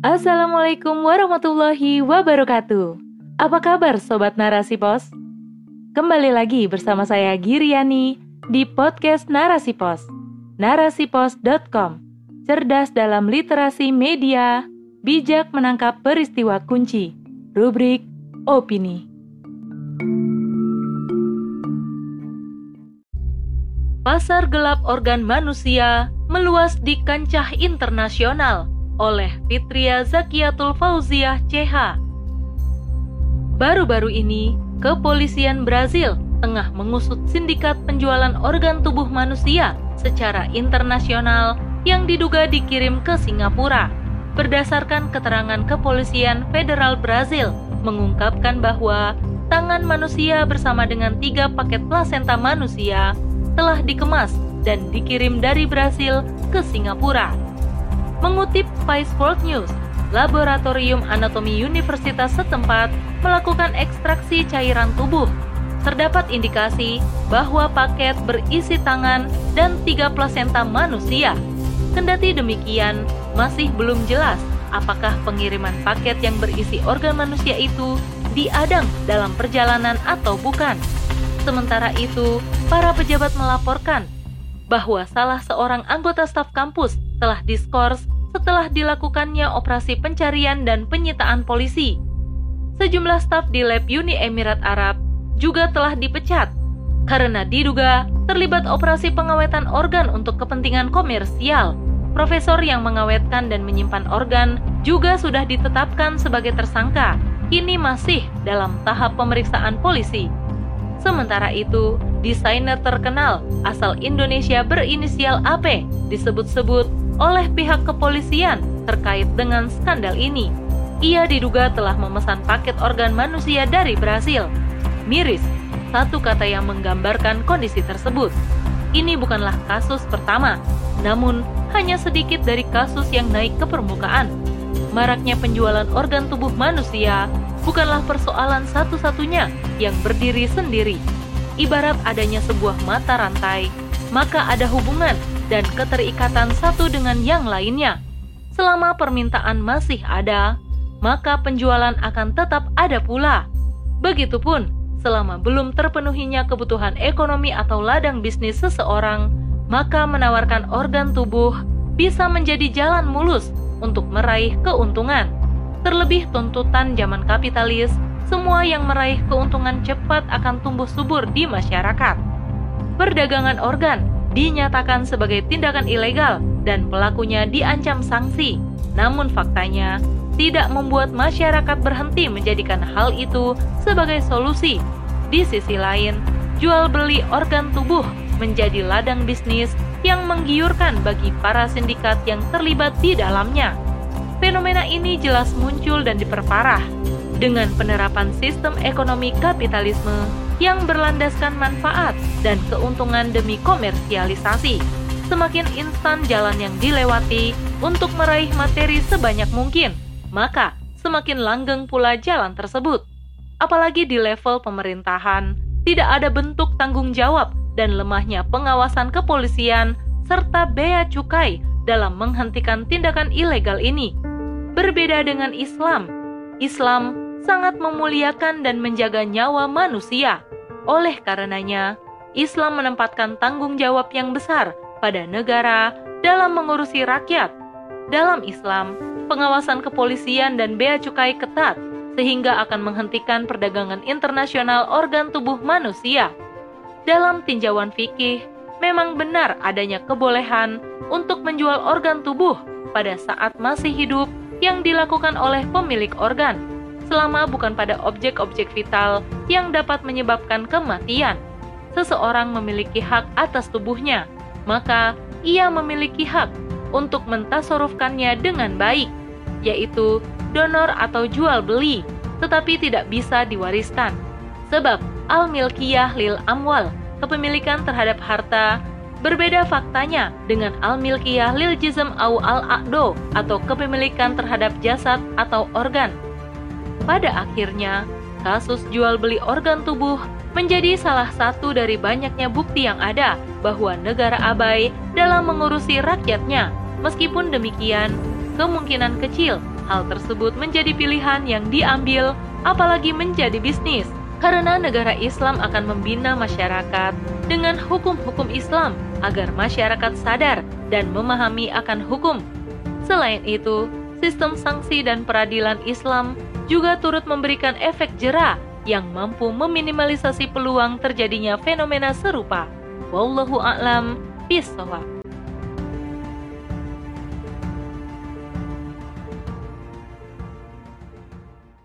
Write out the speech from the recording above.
Assalamualaikum warahmatullahi wabarakatuh. Apa kabar Sobat Narasi Pos? Kembali lagi bersama saya Giriani di podcast Narasi Pos. Narasipos.com Cerdas dalam literasi media, bijak menangkap peristiwa kunci. Rubrik Opini. Pasar gelap organ manusia meluas di kancah internasional oleh Fitria Zakiatul Fauziah CH. Baru-baru ini, kepolisian Brazil tengah mengusut sindikat penjualan organ tubuh manusia secara internasional yang diduga dikirim ke Singapura. Berdasarkan keterangan kepolisian federal Brazil, mengungkapkan bahwa tangan manusia bersama dengan tiga paket plasenta manusia telah dikemas dan dikirim dari Brazil ke Singapura. Mengutip Vice World News, Laboratorium Anatomi Universitas setempat melakukan ekstraksi cairan tubuh. Terdapat indikasi bahwa paket berisi tangan dan tiga plasenta manusia. Kendati demikian, masih belum jelas apakah pengiriman paket yang berisi organ manusia itu diadang dalam perjalanan atau bukan. Sementara itu, para pejabat melaporkan bahwa salah seorang anggota staf kampus telah diskors setelah dilakukannya operasi pencarian dan penyitaan polisi. Sejumlah staf di lab Uni Emirat Arab juga telah dipecat karena diduga terlibat operasi pengawetan organ untuk kepentingan komersial. Profesor yang mengawetkan dan menyimpan organ juga sudah ditetapkan sebagai tersangka, kini masih dalam tahap pemeriksaan polisi. Sementara itu, desainer terkenal asal Indonesia berinisial AP disebut-sebut oleh pihak kepolisian terkait dengan skandal ini. Ia diduga telah memesan paket organ manusia dari Brasil. Miris, satu kata yang menggambarkan kondisi tersebut. Ini bukanlah kasus pertama, namun hanya sedikit dari kasus yang naik ke permukaan. Maraknya penjualan organ tubuh manusia bukanlah persoalan satu-satunya yang berdiri sendiri ibarat adanya sebuah mata rantai, maka ada hubungan dan keterikatan satu dengan yang lainnya. Selama permintaan masih ada, maka penjualan akan tetap ada pula. Begitupun, selama belum terpenuhinya kebutuhan ekonomi atau ladang bisnis seseorang, maka menawarkan organ tubuh bisa menjadi jalan mulus untuk meraih keuntungan. Terlebih tuntutan zaman kapitalis semua yang meraih keuntungan cepat akan tumbuh subur di masyarakat. Perdagangan organ dinyatakan sebagai tindakan ilegal dan pelakunya diancam sanksi. Namun faktanya tidak membuat masyarakat berhenti menjadikan hal itu sebagai solusi. Di sisi lain, jual beli organ tubuh menjadi ladang bisnis yang menggiurkan bagi para sindikat yang terlibat di dalamnya. Fenomena ini jelas muncul dan diperparah dengan penerapan sistem ekonomi kapitalisme yang berlandaskan manfaat dan keuntungan demi komersialisasi. Semakin instan jalan yang dilewati untuk meraih materi sebanyak mungkin, maka semakin langgeng pula jalan tersebut. Apalagi di level pemerintahan, tidak ada bentuk tanggung jawab dan lemahnya pengawasan kepolisian serta bea cukai dalam menghentikan tindakan ilegal ini. Berbeda dengan Islam, Islam sangat memuliakan dan menjaga nyawa manusia. Oleh karenanya, Islam menempatkan tanggung jawab yang besar pada negara dalam mengurusi rakyat. Dalam Islam, pengawasan kepolisian dan bea cukai ketat sehingga akan menghentikan perdagangan internasional organ tubuh manusia. Dalam tinjauan fikih, memang benar adanya kebolehan untuk menjual organ tubuh pada saat masih hidup yang dilakukan oleh pemilik organ selama bukan pada objek-objek vital yang dapat menyebabkan kematian. Seseorang memiliki hak atas tubuhnya, maka ia memiliki hak untuk mentasorufkannya dengan baik, yaitu donor atau jual beli, tetapi tidak bisa diwariskan. Sebab al-milkiyah lil amwal, kepemilikan terhadap harta, berbeda faktanya dengan al-milkiyah lil jism au al-aqdo atau kepemilikan terhadap jasad atau organ pada akhirnya, kasus jual beli organ tubuh menjadi salah satu dari banyaknya bukti yang ada bahwa negara abai dalam mengurusi rakyatnya. Meskipun demikian, kemungkinan kecil hal tersebut menjadi pilihan yang diambil, apalagi menjadi bisnis, karena negara Islam akan membina masyarakat dengan hukum-hukum Islam agar masyarakat sadar dan memahami akan hukum. Selain itu, sistem sanksi dan peradilan Islam juga turut memberikan efek jera yang mampu meminimalisasi peluang terjadinya fenomena serupa. Wallahu a'lam bishawab.